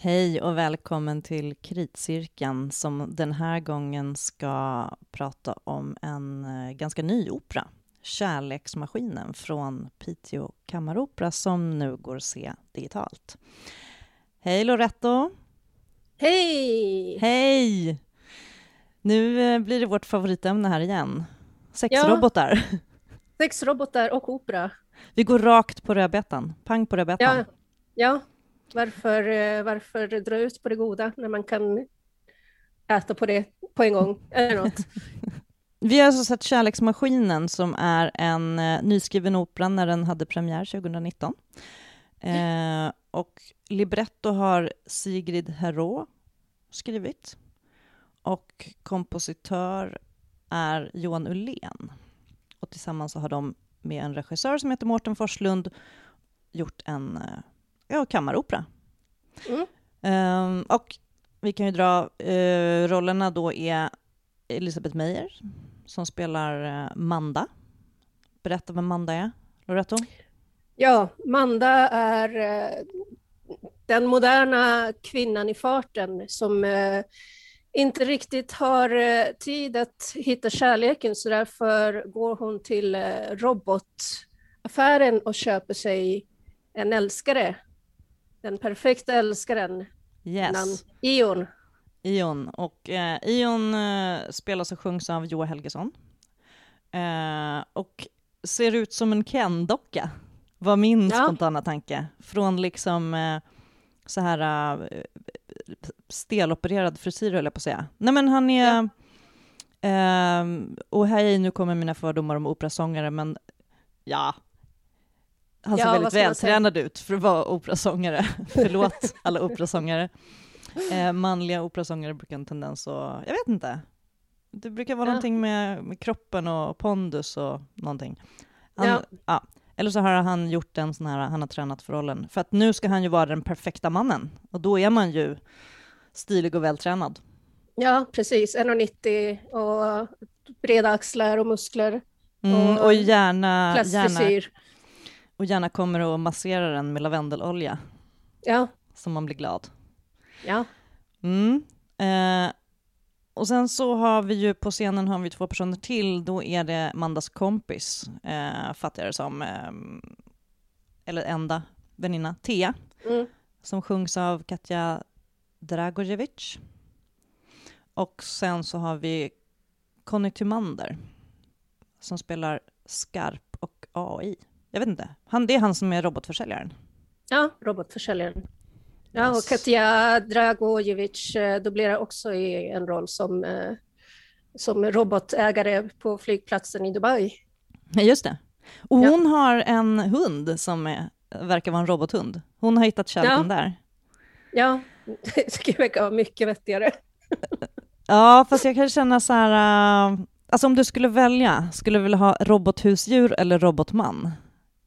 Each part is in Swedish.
Hej och välkommen till Kritcirkeln som den här gången ska prata om en eh, ganska ny opera, Kärleksmaskinen från Piteå kammaropera som nu går att se digitalt. Hej Loretto! Hej! Hej! Nu eh, blir det vårt favoritämne här igen. Sexrobotar. Ja, sexrobotar och opera. Vi går rakt på rödbetan. Pang på rödbetan. Ja, ja. Varför, eh, varför dra ut på det goda när man kan äta på det på en gång? Eller något. Vi har alltså sett Kärleksmaskinen som är en eh, nyskriven opera när den hade premiär 2019. Eh, och libretto har Sigrid Herå skrivit och kompositör är Johan Ullén. Och tillsammans har de med en regissör som heter Mårten Forslund gjort en eh, ja, kammaropera. Mm. Um, och vi kan ju dra, uh, rollerna då är Elisabeth Meyer som spelar uh, Manda. Berätta vem Manda är, Loretto. Ja, Manda är uh, den moderna kvinnan i farten som inte riktigt har tid att hitta kärleken så därför går hon till robotaffären och köper sig en älskare den perfekta älskaren. Yes. Ion. Ion. Och eh, Ion eh, spelas och sjungs av Joa Helgesson. Eh, och ser ut som en Ken-docka, var min ja. spontana tanke. Från liksom eh, så här uh, stelopererad frisyr höll jag på att säga. Nej men han är, ja. uh, och hej nu kommer mina fördomar om operasångare men ja, han ser ja, väldigt vältränad ut för att vara operasångare. Förlåt alla operasångare. Eh, manliga operasångare brukar en tendens att, jag vet inte. Det brukar vara ja. någonting med, med, kroppen och pondus och någonting. Han, ja. ja. Eller så har han gjort en sån här, han har tränat för rollen. För att nu ska han ju vara den perfekta mannen. Och då är man ju stilig och vältränad. Ja, precis. 1,90 och breda axlar och muskler. Mm, och, och gärna, gärna och gärna kommer och masserar den med lavendelolja. Ja. Så man blir glad. Ja. Mm. Eh, och sen så har vi ju på scenen har vi två personer till. Då är det Mandas kompis, eh, fattar jag det som, eh, eller enda väninna, Tea, mm. som sjungs av Katja Dragojevic. Och sen så har vi Conny Tymander som spelar Skarp och AI. Jag vet inte. Han, det är han som är robotförsäljaren. Ja, robotförsäljaren. Ja, och Katja Dragojevic eh, dubblerar också i en roll som, eh, som robotägare på flygplatsen i Dubai. Just det. Och hon ja. har en hund som är, verkar vara en robothund. Hon har hittat kärleken ja. där. Ja, det verkar vara mycket vettigare. ja, fast jag kan känna så här, uh, alltså om du skulle välja, skulle du vilja ha robothusdjur eller robotman?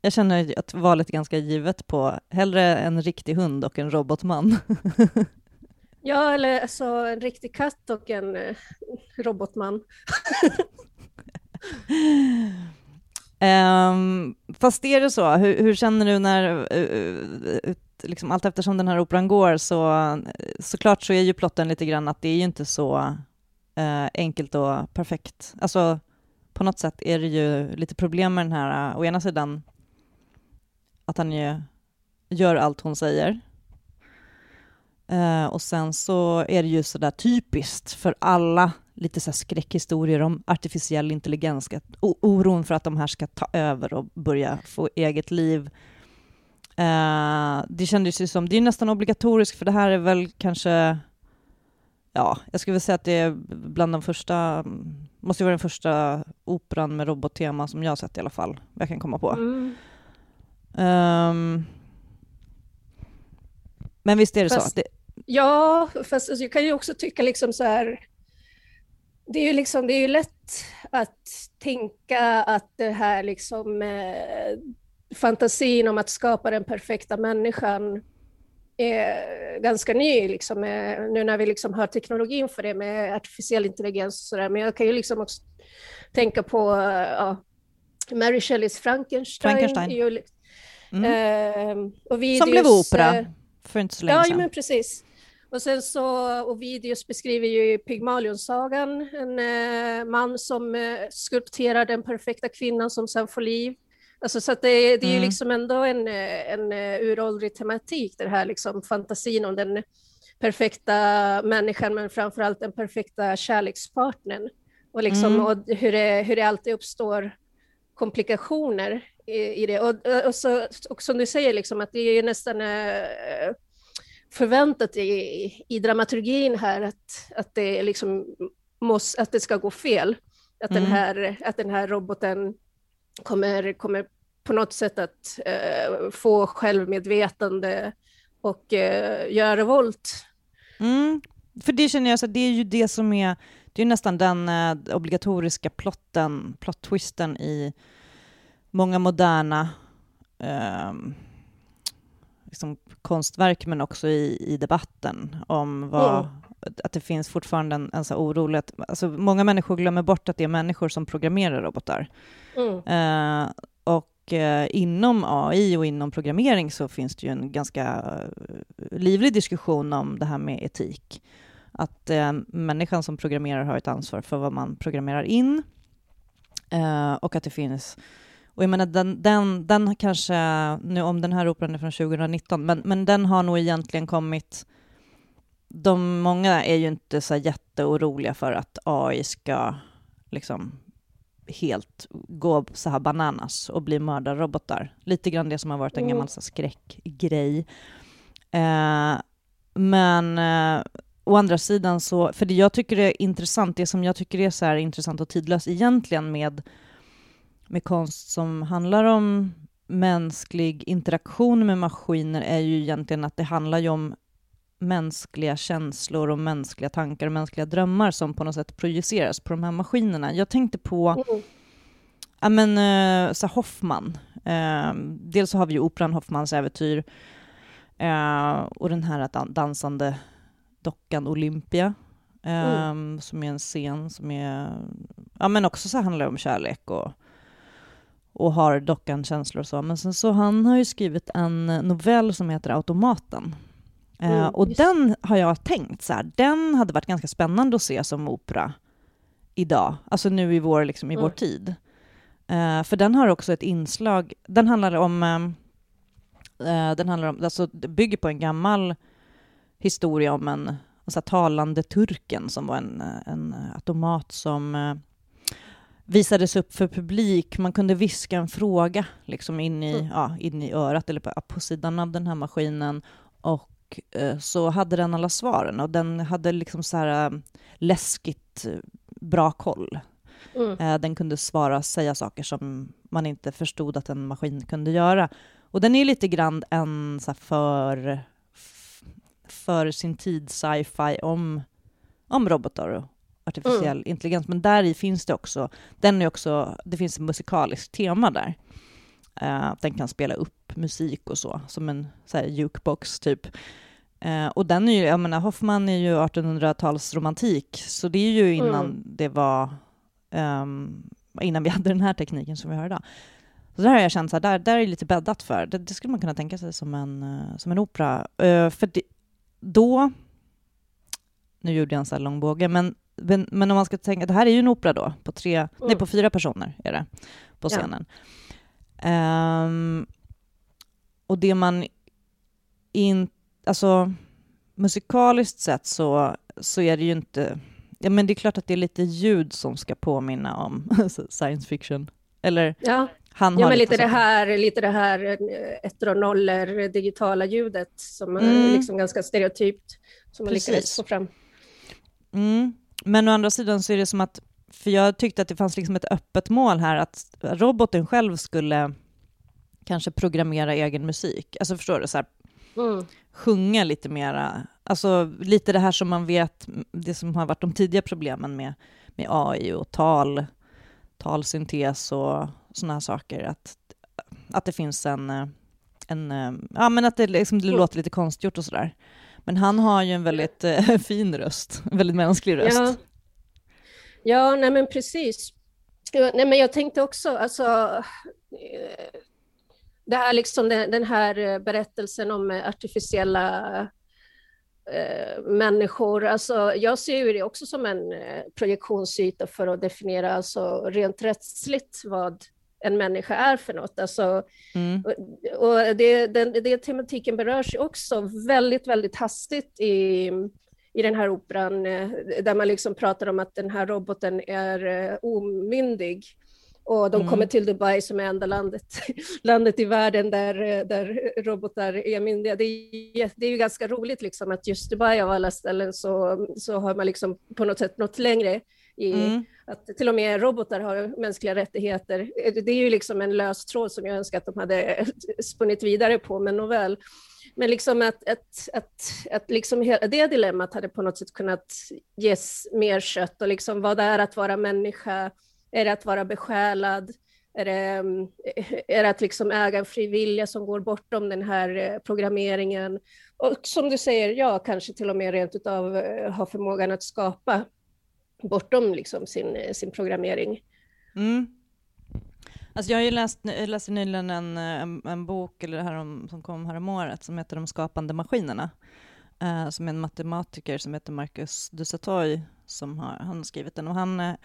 Jag känner att valet är ganska givet på hellre en riktig hund och en robotman. ja, eller alltså en riktig katt och en eh, robotman. um, fast är det så? Hur, hur känner du när, uh, liksom allt eftersom den här operan går, så såklart så är ju plotten lite grann att det är ju inte så uh, enkelt och perfekt. Alltså, på något sätt är det ju lite problem med den här, å ena sidan att han ju gör allt hon säger. Uh, och sen så är det ju sådär typiskt för alla lite så skräckhistorier om artificiell intelligens, oron för att de här ska ta över och börja få eget liv. Uh, det kändes ju som, det är nästan obligatoriskt, för det här är väl kanske, ja, jag skulle väl säga att det är bland de första, måste ju vara den första operan med robottema som jag har sett i alla fall, jag kan komma på. Mm. Um, men visst är det fast, så? Det... Ja, fast alltså, jag kan ju också tycka liksom så här, det är ju liksom, det är ju lätt att tänka att det här liksom eh, fantasin om att skapa den perfekta människan är ganska ny, liksom, eh, nu när vi liksom har teknologin för det med artificiell intelligens och sådär. Men jag kan ju liksom också tänka på eh, ja, Mary Shelleys Frankenstein. Frankenstein. Ju, Mm. Eh, och Som blev opera. för inte så länge ja, sedan. Ja, men precis. Och sen så, Ovidius beskriver ju Pygmalion-sagan, en eh, man som eh, skulpterar den perfekta kvinnan som sen får liv. Alltså, så det, det, är ju mm. liksom ändå en, eh, en uh, uråldrig tematik, det här liksom fantasin om den perfekta människan, men framförallt den perfekta kärlekspartnern. Och, liksom, mm. och hur, det, hur det alltid uppstår komplikationer i, i det. Och, och, så, och som du säger, liksom, att det är nästan uh, förväntat i, i dramaturgin här att, att, det liksom måste, att det ska gå fel. Att, mm. den, här, att den här roboten kommer, kommer på något sätt att uh, få självmedvetande och uh, göra revolt. Mm. För det känner jag, så det är ju det som är, det är nästan den obligatoriska plotten, plot-twisten i många moderna um, liksom konstverk men också i, i debatten om vad, mm. att det finns fortfarande en, en så orolig... Att, alltså många människor glömmer bort att det är människor som programmerar robotar. Mm. Uh, och uh, inom AI och inom programmering så finns det ju en ganska uh, livlig diskussion om det här med etik. Att människan som programmerar har ett ansvar för vad man programmerar in och att det finns och jag menar, den, den, den kanske, nu om den här operan är från 2019, men, men den har nog egentligen kommit... De många är ju inte så jätteoroliga för att AI ska liksom helt gå så här bananas och bli mördarrobotar. Lite grann det som har varit en gammal så skräckgrej. Eh, men eh, å andra sidan så, för det jag tycker är intressant, det som jag tycker är så intressant och tidlöst egentligen med med konst som handlar om mänsklig interaktion med maskiner är ju egentligen att det handlar ju om mänskliga känslor och mänskliga tankar och mänskliga drömmar som på något sätt projiceras på de här maskinerna. Jag tänkte på mm. ja, men, uh, så Hoffman. Uh, dels så har vi ju operan Hoffmans äventyr uh, och den här dansande dockan Olympia mm. som är en scen som är, ja men också så handlar det om kärlek och och har dockan känslor och så. Men sen så han har ju skrivit en novell som heter Automaten. Eh, mm, och just. den har jag tänkt så här, den hade varit ganska spännande att se som opera idag, alltså nu i vår, liksom, i mm. vår tid. Uh, för den har också ett inslag, den handlar om, uh, den handlar om, alltså bygger på en gammal historia om en, en så talande turken som var en, en automat som visades upp för publik. Man kunde viska en fråga liksom in, i, mm. ja, in i örat eller på, på sidan av den här maskinen och eh, så hade den alla svaren och den hade liksom så här äh, läskigt eh, bra koll. Mm. Eh, den kunde svara, säga saker som man inte förstod att en maskin kunde göra. Och den är lite grann en så för, för sin tid sci-fi om, om robotar artificiell mm. intelligens, men där i finns det också, den är också, det finns ett musikaliskt tema där. Uh, den kan spela upp musik och så, som en så här, jukebox typ. Uh, och den är ju, jag menar, Hoffman är ju 1800-talsromantik, så det är ju innan mm. det var, um, innan vi hade den här tekniken som vi har idag. Så där har jag känt så här, där, där är lite bäddat för. Det, det skulle man kunna tänka sig som en, uh, som en opera. för det, då, nu gjorde jag en sån här lång båge, men men, men, om man ska tänka, det här är ju en opera då, på, tre, mm. nej, på fyra personer är det på scenen. Ja. Um, och det man in, alltså musikaliskt sett så, så är det ju inte, ja men det är klart att det är lite ljud som ska påminna om science fiction. Eller ja. Han ja, men lite, det här, lite det här eh, ettor och nollor, digitala ljudet som mm. är liksom ganska stereotypt, som man lyckades få fram. Mm. Men å andra sidan så är det som att, för jag tyckte att det fanns liksom ett öppet mål här, att roboten själv skulle kanske programmera egen musik. Alltså förstår du? Så här, mm. Sjunga lite mera, alltså lite det här som man vet, det som har varit de tidiga problemen med, med AI och tal, talsyntes och sådana här saker, att, att det finns en, en ja men att det, liksom, det mm. låter lite konstgjort och sådär. Men han har ju en väldigt eh, fin röst, en väldigt mänsklig röst. Ja, ja nej men precis. Nej men jag tänkte också, alltså, eh, det här liksom den, här berättelsen om artificiella eh, människor. Alltså, jag ser ju det också som en eh, projektionsyta för att definiera alltså, rent rättsligt vad en människa är för något. Alltså, mm. och, och det, den, det tematiken berörs också väldigt, väldigt hastigt i, i den här operan, eh, där man liksom pratar om att den här roboten är eh, omyndig. Och de mm. kommer till Dubai som är enda landet, landet i världen där, där robotar är myndiga. Det är, det är ju ganska roligt liksom att just Dubai av alla ställen så, så har man liksom på något sätt nått längre i mm. att till och med robotar har mänskliga rättigheter. Det är ju liksom en lös tråd som jag önskar att de hade spunnit vidare på, men nåväl. Men liksom att, att, att, att liksom hela det dilemmat hade på något sätt kunnat ges mer kött och liksom vad det är att vara människa, är det att vara besjälad? Är det, är det att liksom äga en fri vilja som går bortom den här eh, programmeringen? Och som du säger, ja, kanske till och med rent utav eh, ha förmågan att skapa bortom liksom sin, eh, sin programmering. Mm. Alltså jag har ju läst, läste nyligen en, eh, en, en, bok eller här om, som kom häromåret som heter De skapande maskinerna, eh, som är en matematiker som heter Marcus Dusatoy som har, han har skrivit den. Och han eh,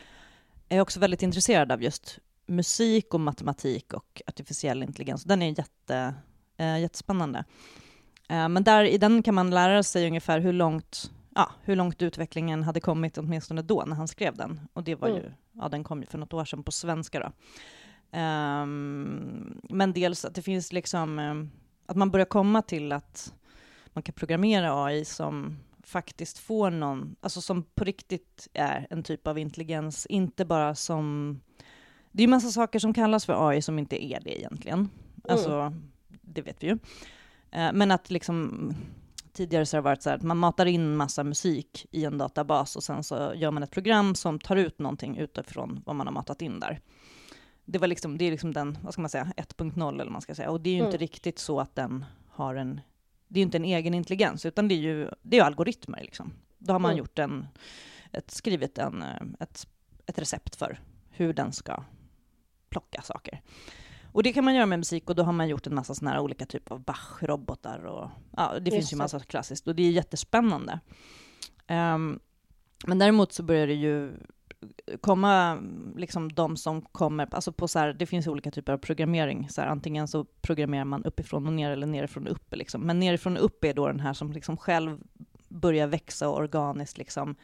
är också väldigt intresserad av just musik och matematik och artificiell intelligens. Den är jätte, eh, jättespännande. Eh, men där, i den kan man lära sig ungefär hur långt, ja, hur långt utvecklingen hade kommit åtminstone då när han skrev den. Och det var ju, mm. ja den kom ju för något år sedan på svenska då. Um, men dels att det finns liksom, um, att man börjar komma till att man kan programmera AI som faktiskt får någon, alltså som på riktigt är en typ av intelligens, inte bara som... Det är ju massa saker som kallas för AI som inte är det egentligen. Mm. Alltså, det vet vi ju. Uh, men att liksom tidigare så har det varit så här att man matar in massa musik i en databas och sen så gör man ett program som tar ut någonting utifrån vad man har matat in där det, var liksom, det är liksom den, vad ska man säga, 1.0 eller vad man ska säga. Och det är ju mm. inte riktigt så att den har en, det är ju inte en egen intelligens, utan det är ju, det är algoritmer liksom. Då har man mm. gjort en, ett, skrivit en, ett, ett recept för hur den ska plocka saker. Och det kan man göra med musik och då har man gjort en massa sådana här olika typer av Bach-robotar och ja, det Just finns ju massa klassiskt och det är jättespännande. Um, men däremot så börjar det ju komma liksom de som kommer, alltså på så här, det finns olika typer av programmering, så här, antingen så programmerar man uppifrån och ner eller nerifrån och upp, liksom. men nerifrån och upp är då den här som liksom själv börjar växa och organiskt liksom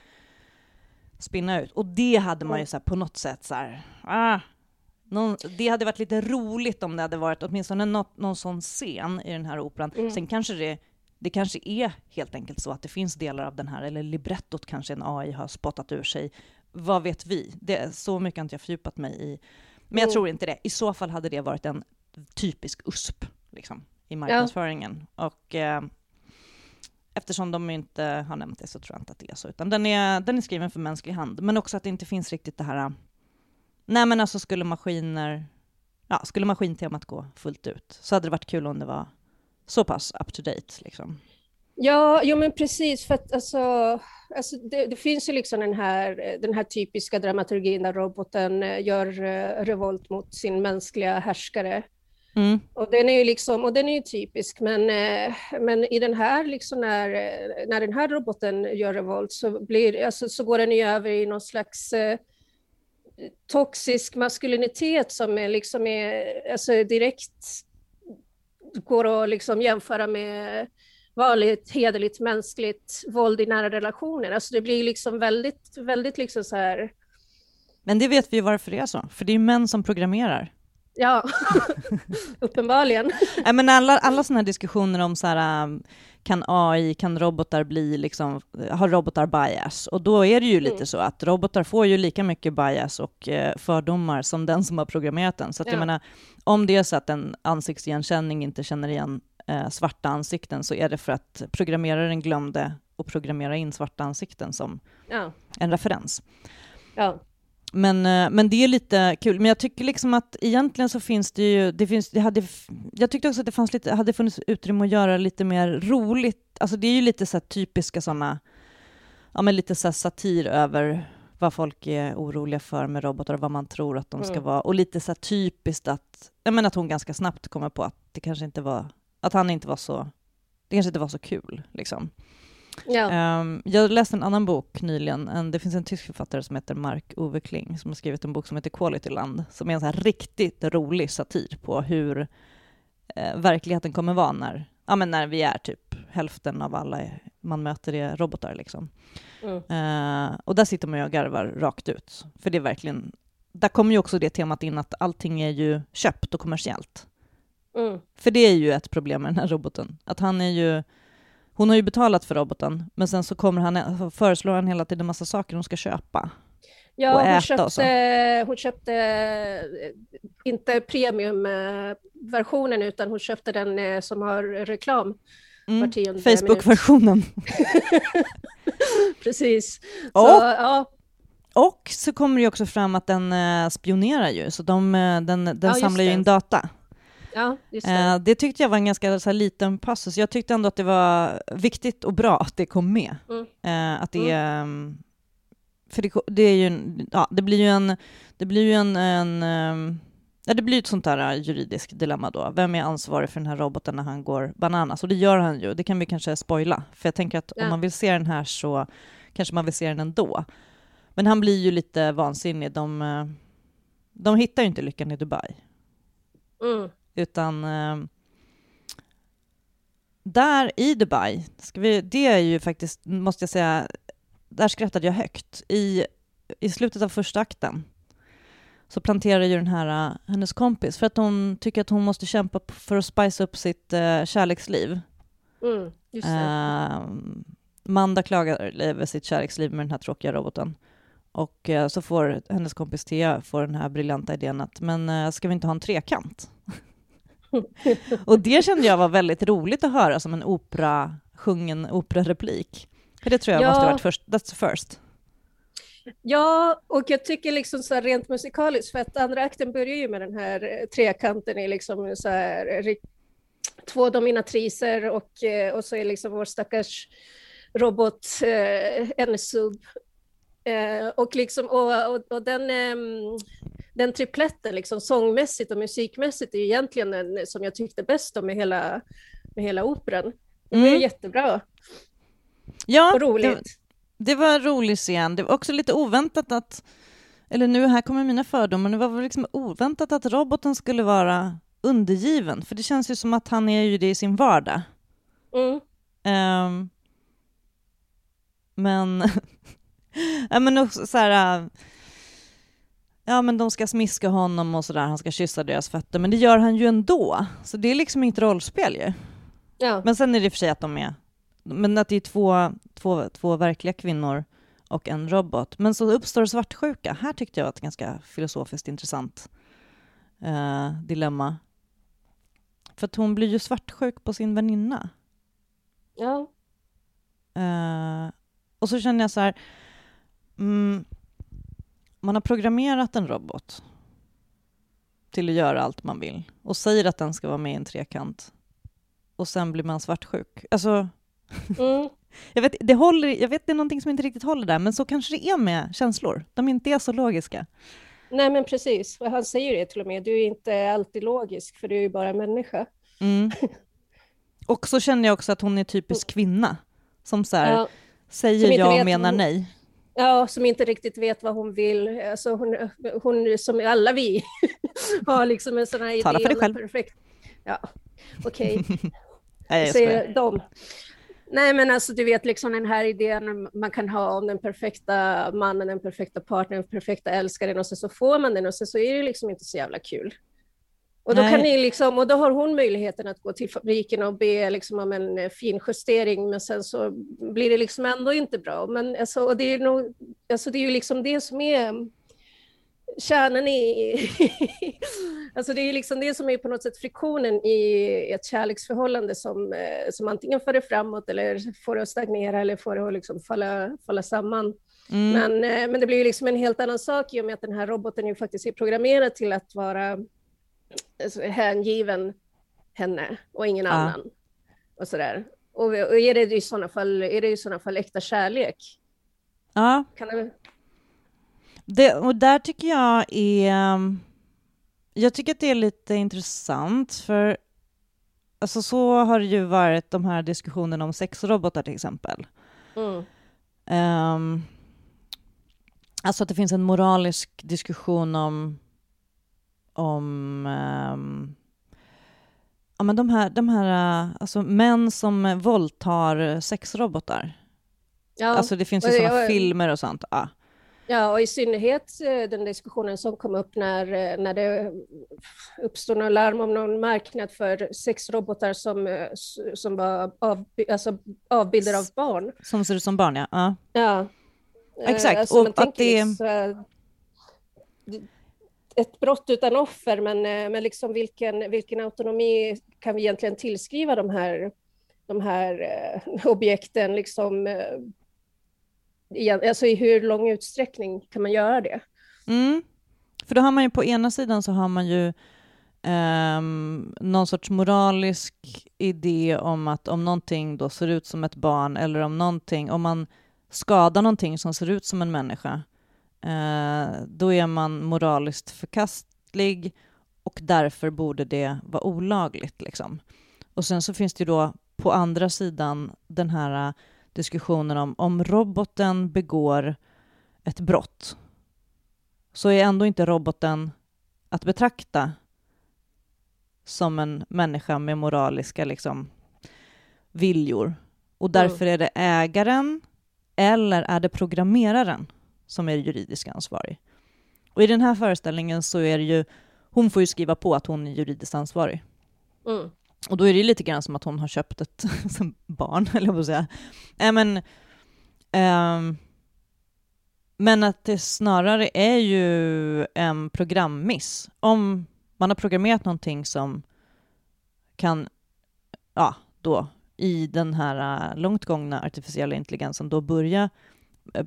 spinna ut. Och det hade man ju så här, på något sätt så här, ah, någon, det hade varit lite roligt om det hade varit åtminstone något, någon sån scen i den här operan. Mm. Sen kanske det det kanske är helt enkelt så att det finns delar av den här, eller librettot kanske en AI har spottat ur sig vad vet vi? Det, så mycket har inte jag fördjupat mig i. Men jag mm. tror inte det. I så fall hade det varit en typisk USP liksom, i marknadsföringen. Ja. Och eh, eftersom de inte har nämnt det så tror jag inte att det är så. Utan den är, den är skriven för mänsklig hand. Men också att det inte finns riktigt det här... Nej men alltså skulle maskiner... Ja, skulle maskintemat gå fullt ut så hade det varit kul om det var så pass up to date. Liksom. Ja, jo men precis, för att alltså, alltså det, det, finns ju liksom den här, den här typiska dramaturgin där roboten eh, gör uh, revolt mot sin mänskliga härskare. Mm. Och den är ju liksom, och den är ju typisk, men, uh, men i den här, liksom när, när den här roboten gör revolt så, blir, alltså, så går den ju över i någon slags toxisk maskulinitet som är liksom är, alltså direkt går att liksom jämföra med vanligt hederligt mänskligt våld i nära relationer. Alltså det blir liksom väldigt, väldigt liksom så här... Men det vet vi ju varför det är så, för det är män som programmerar. Ja, uppenbarligen. Nej, men alla, alla sådana här diskussioner om så här, um, kan AI, kan robotar bli liksom, har robotar bias? Och då är det ju lite mm. så att robotar får ju lika mycket bias och eh, fördomar som den som har programmerat den. Så att ja. jag menar, om det är så att en ansiktsigenkänning inte känner igen eh, svarta ansikten så är det för att programmeraren glömde att programmera in svarta ansikten som ja. en referens. Ja. Men, eh, men det är lite kul. Men jag tycker liksom att egentligen så finns det ju... Det finns, det hade, jag tyckte också att det fanns lite, hade funnits utrymme att göra lite mer roligt. Alltså det är ju lite så typiska sådana, ja men lite så satir över vad folk är oroliga för med robotar och vad man tror att de ska mm. vara. Och lite så typiskt att, jag menar att hon ganska snabbt kommer på att det kanske inte var, att han inte var så, det kanske inte var så kul liksom. Ja. Um, jag läste en annan bok nyligen. En, det finns en tysk författare som heter Mark Ove Kling som har skrivit en bok som heter Quality Land, som är en så här riktigt rolig satir på hur eh, verkligheten kommer vara när, ja, men när vi är typ hälften av alla man möter är robotar. Liksom. Mm. Uh, och där sitter man ju och garvar rakt ut. För det är verkligen, där kommer ju också det temat in att allting är ju köpt och kommersiellt. Mm. För det är ju ett problem med den här roboten. Att han är ju, hon har ju betalat för roboten, men sen så kommer han, föreslår han hela tiden en massa saker hon ska köpa. Ja, och hon, äta och så. köpte, hon köpte eh, inte premiumversionen utan hon köpte den eh, som har reklam Mm. Facebook-versionen. Precis. Och- Så, ja, Och så kommer det också fram att den eh, spionerar ju, så de, den, den just samlar ju in data. Ja, det. Eh, det tyckte jag var en ganska så här, liten passus. Jag tyckte ändå att det var viktigt och bra att det kom med. Mm. Eh, att det mm, För det, det är ju ja, det blir ju en, det blir ju en, en ehm, ja, det blir ett sånt där eh, juridiskt dilemma då. Vem är ansvarig för den här roboten när han går bananas? Och det gör han ju, det kan vi kanske spoila. För jag tänker att Ja. om man vill se den här så kanske man vill se den ändå. Men han blir ju lite vansinnig. De, de hittar ju inte lyckan i Dubai. Mm. Utan eh, där i Dubai, vi, det är ju faktiskt, måste jag säga, där skrattade jag högt. I, I slutet av första akten så planterar ju den här, eh, hennes kompis, för att hon tycker att hon måste kämpa för att spice upp sitt uh, kärleksliv. Mm. Uh, Manda klagar över sitt kärleksliv med den här tråkiga roboten. Och eh, så får hennes kompis Thea får den här briljanta idén att men ska vi inte ha en trekant? Och det kände jag var väldigt roligt att höra som en opera, sjungen operareplik. För det tror jag Ja. måste ha varit först, that's first. Ja, och jag tycker liksom så rent musikaliskt, för att andra akten börjar ju med den här eh, trekanten i liksom så här eh, två dominatriser och, eh, och så är liksom vår stackars robot eh, en sub. Eh, och, liksom, och, och, och den, ehm, den tripletten, liksom, sångmässigt och musikmässigt, är egentligen den som jag tyckte bäst om med hela, med hela operan. Det var Mm. jättebra Ja, och det, roligt. det var en rolig scen. Det var också lite oväntat att, eller nu här kommer mina fördomar, det var liksom oväntat att roboten skulle vara undergiven, för det känns ju som att han är ju det i sin vardag. Mm. Ehm, men, ja men också så här, äh, ja men de ska smiska honom och sådär, han ska kyssa deras fötter, men det gör han ju ändå. Så det är liksom inte rollspel ju. Ja. Men sen är det i och för sig att de är, men att det är två, två, två verkliga kvinnor och en robot. Men så uppstår svartsjuka. Här tyckte jag var ett ganska filosofiskt intressant eh, dilemma. För att hon blir ju svartsjuk på sin väninna. ja. Eh, och så känner jag så här, mm, man har programmerat en robot till att göra allt man vill och säger att den ska vara med i en trekant och sen blir man svartsjuk. Alltså, Mm. jag vet, det håller, jag vet det är någonting som inte riktigt håller där, men så kanske det är med känslor. De inte är så logiska. Nej, men precis. Och han säger det till och med. Du är inte alltid logisk, för du är ju bara människa. Mm. Och så känner jag också att hon är typisk kvinna, som så här, Ja, säger Som inte ja och menar nej. Ja, som inte riktigt vet vad hon vill. Alltså hon, hon som alla vi har liksom en sån här idé Tala för dig själv. perfekt... Ja, okej. Nej, jag skojar. Nej, men alltså du vet liksom den här idén man kan ha om den perfekta mannen, den perfekta partnern, den perfekta älskaren och sen så får man den och sen så är det liksom inte så jävla kul. Och då, Nej. kan ni liksom, och då har hon möjligheten att gå till fabriken och be liksom om en eh, fin justering, men sen så blir det liksom ändå inte bra. Men alltså, och det, är nog, alltså det är ju liksom det som är kärnan i... alltså det är ju liksom det som är på något sätt friktionen i ett kärleksförhållande som, eh, som antingen för det framåt eller får det att stagnera eller får det att liksom falla, falla samman. Mm. Men, eh, men det blir ju liksom en helt annan sak i och med att den här roboten ju faktiskt är programmerad till att vara hängiven henne och ingen Ja. annan. Och sådär. Och, och är det i sådana fall, är det i sådana fall äkta kärlek? Ja, Kan det, det, och där tycker jag är... um, Jag tycker att det är lite intressant, för alltså så har det ju varit de här diskussionerna om sexrobotar till exempel. Mm. Um, alltså att det finns en moralisk diskussion om, om um, ja, men de här, de här alltså män som våldtar sexrobotar. Ja, alltså det finns ju sådana filmer och sånt. Ja. Ja, och i synnerhet eh, den diskussionen som kom upp när, eh, när det uppstod någon larm om någon marknad för sexrobotar som, eh, som var av, alltså avbilder av barn. Som ser ut som barn, ja. Ja, ja. exakt. Alltså, och att det... Liksom, ett brott utan offer, men, eh, men liksom vilken, vilken autonomi kan vi egentligen tillskriva de här, de här eh, objekten? Liksom, eh, alltså i hur lång utsträckning kan man göra det? Mm. För då har man ju på ena sidan så har man ju um, någon sorts moralisk idé om att om någonting då ser ut som ett barn eller om någonting, om man skadar någonting som ser ut som en människa, uh, då är man moraliskt förkastlig och därför borde det vara olagligt. Liksom. Och sen så finns det då på andra sidan den här diskussionen om om roboten begår ett brott så är ändå inte roboten att betrakta som en människa med moraliska liksom, viljor. Och därför är det ägaren eller är det programmeraren som är juridiskt ansvarig. Och i den här föreställningen så är det ju, hon får ju skriva på att hon är juridiskt ansvarig. Mm. Och då är det lite grann som att hon har köpt ett barn, eller att säga. Äh, men, um, men att det snarare är ju en programmiss. Om man har programmerat någonting som kan, ja, då i den här äh, långt gångna artificiella intelligensen då börja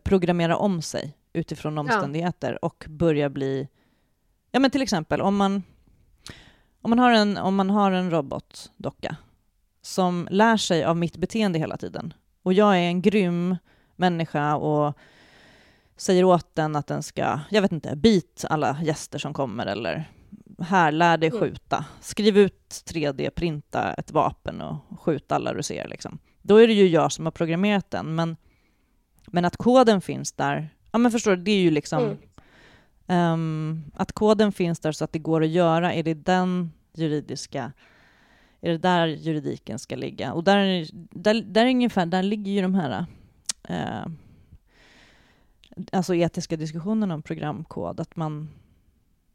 programmera om sig utifrån omständigheter ja. och börja bli, ja men till exempel om man om man har en, om man har en robotdocka som lär sig av mitt beteende hela tiden och jag är en grym människa och säger åt den att den ska, jag vet inte, bit alla gäster som kommer eller här, lär dig mm. skjuta. Skriv ut 3D-printa ett vapen och skjut alla du ser. Liksom. Då är det ju jag som har programmerat den, men, men att koden finns där, ja men förstår du, det är ju liksom mm. Um, att koden finns där så att det går att göra, är det den juridiska är det där juridiken ska ligga? Och där, där, där, ungefär, där ligger ju de här uh, alltså etiska diskussionerna om programkod, att man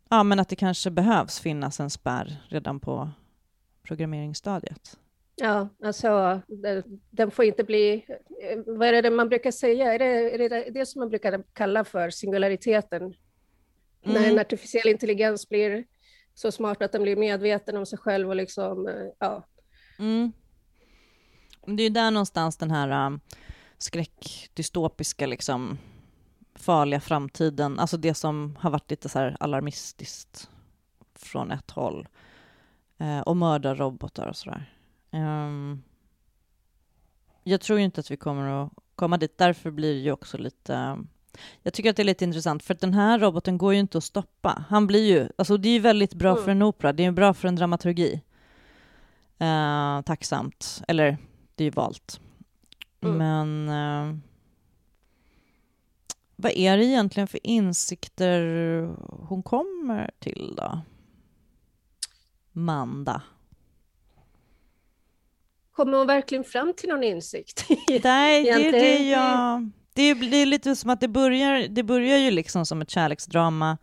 ja, men att det kanske behövs finnas en spärr redan på programmeringsstadiet. Ja, alltså den får inte bli, vad är det man brukar säga, är det, är det det som man brukar kalla för singulariteten Mm. När en artificiell intelligens blir så smart att den blir medveten om sig själv och liksom, eh, ja. Mm. Det är ju där någonstans den här um, skräckdystopiska, liksom, farliga framtiden, alltså det som har varit lite så här alarmistiskt från ett håll, eh, och mördarrobotar och sådär. Um, jag tror ju inte att vi kommer att komma dit, därför blir det ju också lite jag tycker att det är lite intressant, för den här roboten går ju inte att stoppa. Han blir ju, alltså det är ju väldigt bra mm. för en opera, det är bra för en dramaturgi. Uh, tacksamt, eller det är ju valt. Mm. Men uh, vad är det egentligen för insikter hon kommer till då? Manda. Kommer hon verkligen fram till någon insikt? Nej, det är det jag det är lite som att det börjar, det börjar ju liksom som ett kärleksdrama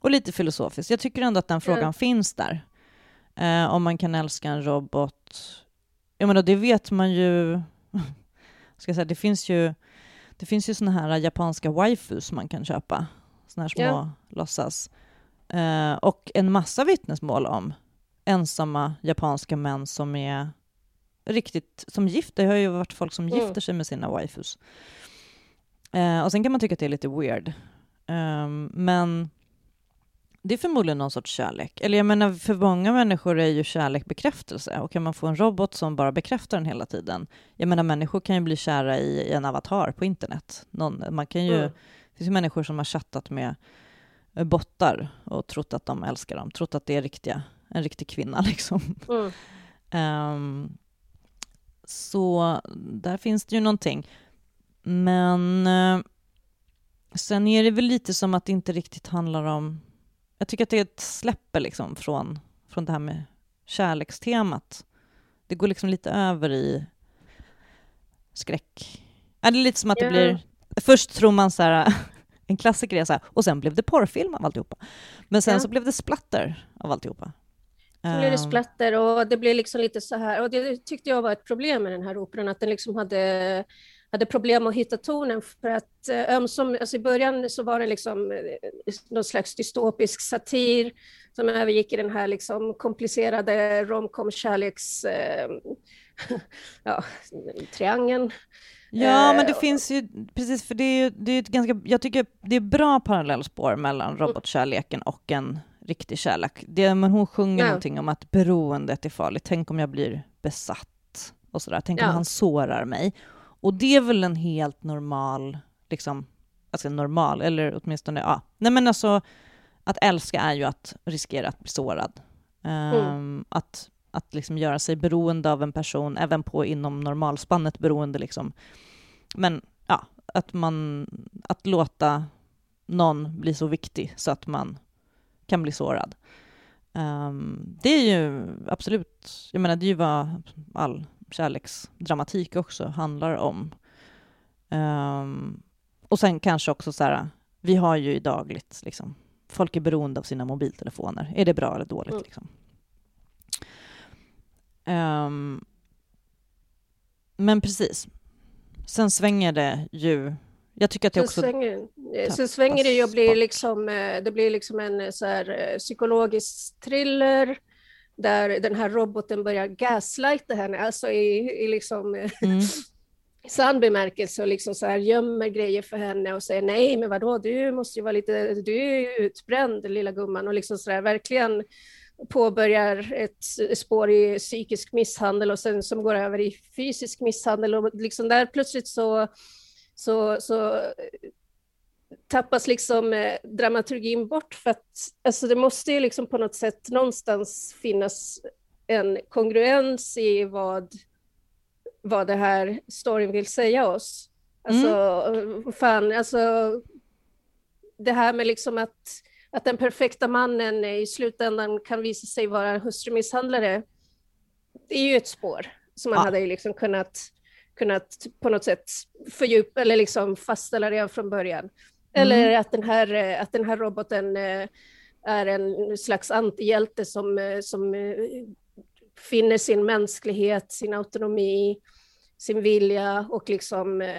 och lite filosofiskt. Jag tycker ändå att den frågan mm. finns där. Eh, om man kan älska en robot. Jag menar, det vet man ju. ska säga, det finns ju det finns ju såna här japanska waifus man kan köpa. Såna här små ja. låtsas. Eh, och en massa vittnesmål om ensamma japanska män som är riktigt som gifter. Det har ju varit folk som mm. gifter sig med sina waifus. Eh, och sen kan man tycka att det är lite weird. Um, men det är förmodligen någon sorts kärlek. Eller jag menar, för många människor är ju kärlek bekräftelse. Och kan man få en robot som bara bekräftar den hela tiden? Jag menar, människor kan ju bli kära i, i en avatar på internet. Någon, man kan ju, mm. Det finns ju människor som har chattat med bottar och trott att de älskar dem, trott att det är riktiga, en riktig kvinna. Liksom. Mm. Um, så där finns det ju någonting. Men uh, sen är det väl lite som att det inte riktigt handlar om... Jag tycker att det är ett släpper liksom från, från det här med kärlekstemat. Det går liksom lite över i skräck. Det är lite som att det blir... Först tror man så här, en klassiker är så här, och sen blev det porrfilm av alltihopa. Men sen så blev det splatter av alltihopa. Så blev det ehm. splatter och det blev liksom lite så här, och det tyckte jag var ett problem med den här operan, att den liksom hade, hade problem att hitta tonen för att eh, ömsom, alltså i början så var det liksom eh, någon slags dystopisk satir som övergick i den här liksom komplicerade romcom kärleks eh, ja, triangeln. Ja, men det finns ju, precis, för det är ju det är ett ganska, jag tycker det är bra parallellspår mellan mm. robotkärleken och en riktig kärlek. Det, men hon sjunger ja. någonting om att beroendet är farligt. Tänk om jag blir besatt och sådär. Tänk ja. om han sårar mig. Och det är väl en helt normal, liksom, alltså normal, eller åtminstone, ja. Nej men alltså, att älska är ju att riskera att bli sårad. Um, mm. Att, att liksom göra sig beroende av en person, även på inom normalspannet beroende liksom. Men ja, att man, att låta någon bli så viktig så att man kan bli sårad. Um, det är ju absolut, jag menar det är ju vad all kärleksdramatik också handlar om. Um, och sen kanske också så här, vi har ju dagligt, liksom, folk är beroende av sina mobiltelefoner. Är det bra eller dåligt? Mm. Liksom? Um, men precis. Sen svänger det ju jag tycker att det också... Svänger, sen svänger det och blir liksom, eh, det blir liksom en eh, så här, eh, psykologisk thriller där den här roboten börjar gaslighta henne, alltså i, i liksom mm. sann bemärkelse och liksom så här gömmer grejer för henne och säger nej, men vadå, du måste ju vara lite, du är ju utbränd lilla gumman. Och liksom så där verkligen påbörjar ett spår i psykisk misshandel och sen som går över i fysisk misshandel. Och liksom där plötsligt så så, så tappas liksom eh, dramaturgin bort för att alltså det måste ju liksom på något sätt någonstans finnas en kongruens i vad, vad det här storyn vill säga oss. Alltså, mm. fan, alltså det här med liksom att, att den perfekta mannen i slutändan kan visa sig vara en hustrumisshandlare, det är ju ett spår som man ja. hade liksom kunnat kunnat på något sätt fördjupa eller liksom fastställa redan från början. Mm. Eller att den här, eh, att den här roboten eh, är en slags antihjälte som, eh, som finner sin mänsklighet, sin autonomi, sin vilja och liksom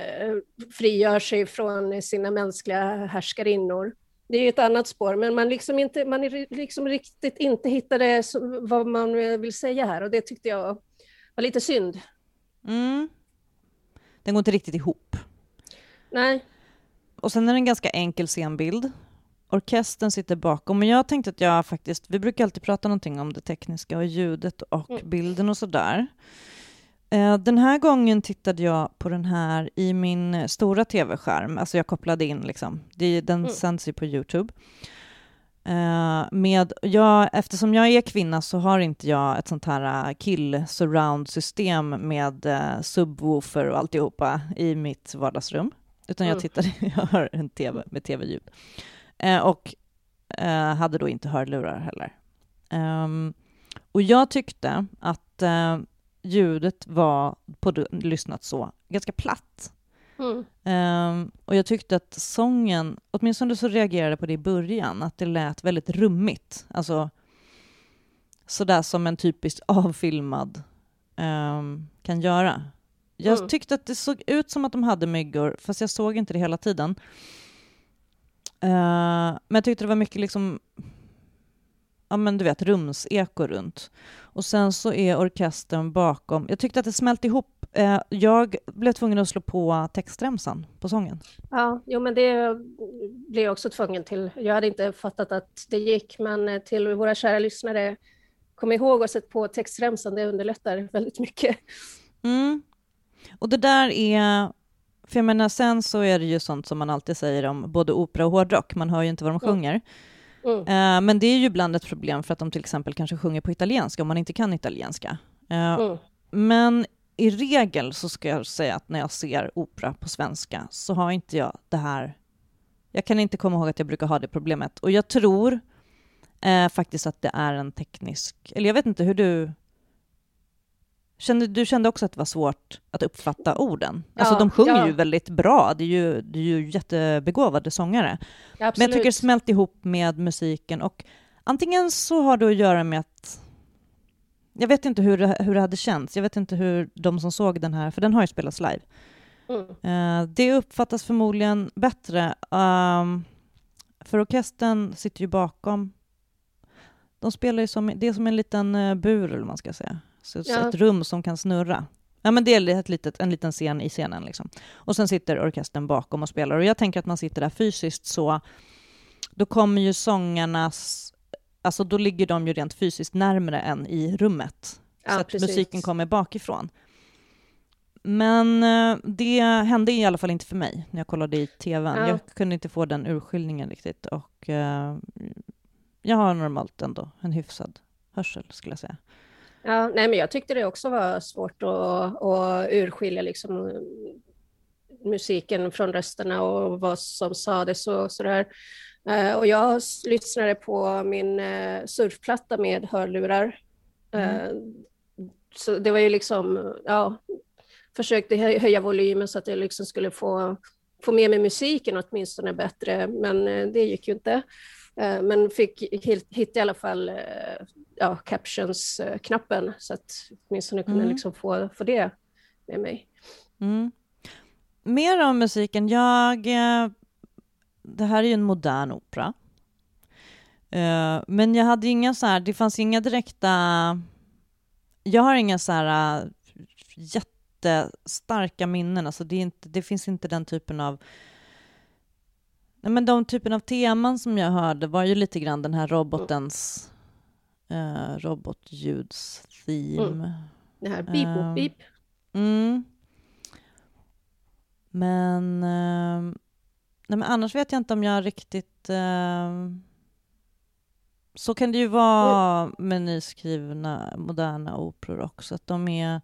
frigör sig från sina mänskliga härskarinnor. Det är ett annat spår, men man liksom inte, man liksom riktigt inte hittade vad man vill säga här och det tyckte jag var lite synd. Mm. Den går inte riktigt ihop. Nej. Och sen är det en ganska enkel scenbild. Orkestern sitter bakom, men jag tänkte att jag faktiskt, vi brukar alltid prata någonting om det tekniska och ljudet och mm. bilden och sådär. Eh, den här gången tittade jag på den här i min stora tv-skärm, alltså jag kopplade in liksom. den mm. sänds ju på Youtube. Uh, med, jag, eftersom jag är kvinna så har inte jag ett sånt här uh, kill surround system med uh, subwoofer och alltihopa i mitt vardagsrum. Utan jag mm. tittar, jag har en tv med tv-ljud. Uh, och hade då inte hörlurar heller. Um, och jag tyckte att ljudet var, på lyssnat så, ganska platt. Mm. Um, och jag tyckte att sången, åtminstone så reagerade jag på det i början, att det lät väldigt rummigt. Alltså sådär som en typiskt avfilmad um, kan göra. Jag mm. tyckte att det såg ut som att de hade myggor, fast jag såg inte det hela tiden. Uh, men jag tyckte det var mycket liksom, ja men du vet, rumseko runt. Och sen så är orkestern bakom. Jag tyckte att det smälte ihop Eh, jag blev tvungen att slå på textremsan på sången. Ja, jo men det blev jag också tvungen till. Jag hade inte fattat att det gick, men eh, till våra kära lyssnare, kom ihåg att sätta på textremsan, det underlättar väldigt mycket. Mm. Och det där är, för jag menar sen så är det ju sånt som man alltid säger om både opera och hårdrock, man hör ju inte vad de sjunger. Mm. Mm. Men det är ju ibland ett problem för att de till exempel kanske sjunger på italienska om man inte kan italienska. Uh, mm. Men i regel så ska jag säga att när jag ser opera på svenska så har inte jag det här... Jag kan inte komma ihåg att jag brukar ha det problemet. Och jag tror eh, faktiskt att det är en teknisk... Eller jag vet inte hur du... Kände, du kände också att det var svårt att uppfatta orden? Alltså de sjunger ja. ju väldigt bra, det är ju, det är ju jättebegåvade sångare. Ja, Men jag tycker det smält ihop med musiken och antingen så har det att göra med att jag vet inte hur det, hur det hade känts. Jag vet inte hur de som såg den här, för den har ju spelats live. Mm. Uh, det uppfattas förmodligen bättre. Um, för orkestern sitter ju bakom. De spelar ju som, det är som en liten uh, bur, eller man ska säga. Så ja. Ett rum som kan snurra. Ja, men det är ett litet, en liten scen i scenen. Liksom. Och sen sitter orkestern bakom och spelar. Och jag tänker att man sitter där fysiskt så då kommer ju sångarnas alltså då ligger de ju rent fysiskt närmre än i rummet. Ja, så att precis. musiken kommer bakifrån. Men eh, det hände i alla fall inte för mig när jag kollade i tvn. Ja. Jag kunde inte få den urskiljningen riktigt och uh, jag har normalt ändå en hyfsad hörsel skulle jag säga. Ja, nej, men jag tyckte det också var svårt att, att urskilja liksom, musiken från rösterna och vad som sades och sådär. Uh, och jag lyssnade på min uh, surfplatta med hörlurar. Mm. Så det var ju liksom, ja, försökte höja volymen så att jag liksom skulle få, få med mig musiken åtminstone bättre, men det gick ju inte. Men fick hitta i alla fall ja, captions-knappen så att åtminstone kunde mm. liksom få, få det med mig. Mm. Mer om musiken. Jag det här är ju en modern opera. Men jag hade inga så här, det fanns inga direkta... Jag har inga så här jättestarka minnen, alltså det, inte, det finns inte den typen av... Nej, men de typen av teman som jag hörde var ju lite grann den här robotens uh, robotljudsthem. Mm. Det här beep, uh, beep. Mm. Men uh, Nej, men annars vet jag inte om jag riktigt... Eh, så kan det ju vara med nyskrivna moderna operor också, att de är...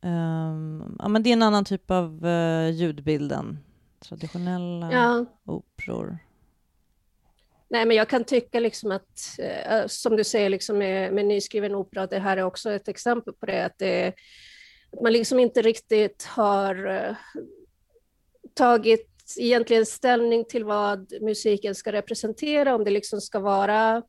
Um, ja, men det är en annan typ av uh, ljudbild än traditionella ja. operor. Nej, men jag kan tycka liksom att, uh, som du säger liksom med, med nyskriven opera, det här är också ett exempel på det, att, det, man liksom inte riktigt har uh, tagit egentligen ställning till vad musiken ska representera, om det liksom ska vara eh,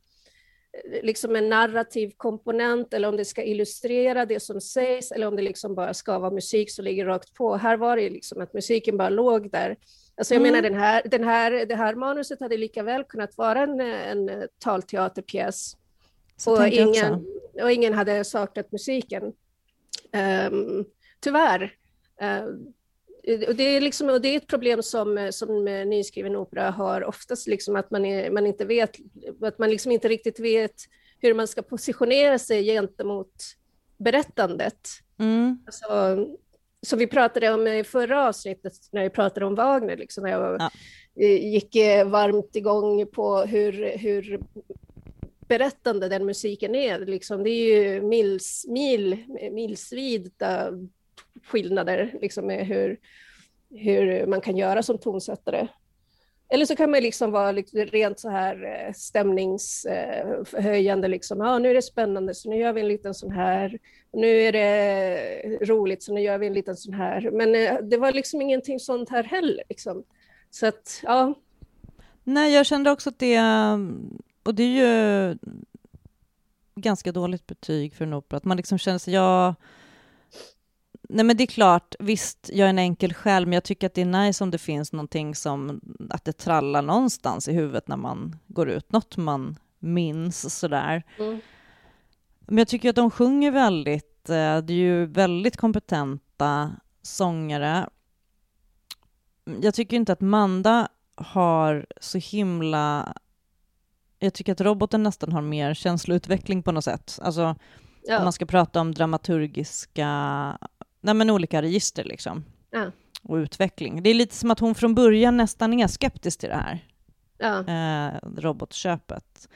liksom en narrativ komponent eller om det ska illustrera det som sägs eller om det liksom bara ska vara musik som ligger rakt på. Här var det liksom att musiken bara låg där. Alltså jag mm. menar den här, den här, det här manuset hade lika väl kunnat vara en, en talteaterpjäs. och ingen, och ingen hade saknat musiken. Um, tyvärr. Uh, och det, är liksom, och det är ett problem som, som nyskriven opera har oftast, liksom att man, är, man inte vet, att man liksom inte riktigt vet hur man ska positionera sig gentemot berättandet. Mm. Alltså, som vi pratade om i förra avsnittet när vi pratade om Wagner, liksom, när jag ja. gick varmt igång på hur, hur berättande den musiken är. Liksom, det är ju mils, mil, milsvida skillnader liksom, med hur, hur man kan göra som tonsättare. Eller så kan man liksom vara rent så här eh, stämningshöjande, liksom. ja, nu är det spännande så nu gör vi en liten sån här. Nu är det roligt så nu gör vi en liten sån här. Men eh, det var liksom ingenting sånt här heller. Liksom. Så att, ja. Nej, jag kände också att det, mm, och det är ju ganska dåligt betyg för en opera, att man liksom känner sig, ja, Nej men det är klart, visst, jag är en enkel själ, men jag tycker att det är nice om det finns någonting som, att det trallar någonstans i huvudet när man går ut, något man minns sådär. Mm. Men jag tycker att de sjunger väldigt, eh, det är ju väldigt kompetenta sångare. Jag tycker inte att Manda har så himla... Jag tycker att roboten nästan har mer känsloutveckling på något sätt. Alltså, ja. om man ska prata om dramaturgiska nej, men olika register liksom. Ja. Och utveckling. Det är lite som att hon från början nästan är skeptisk till det här ja. eh, robotköpet.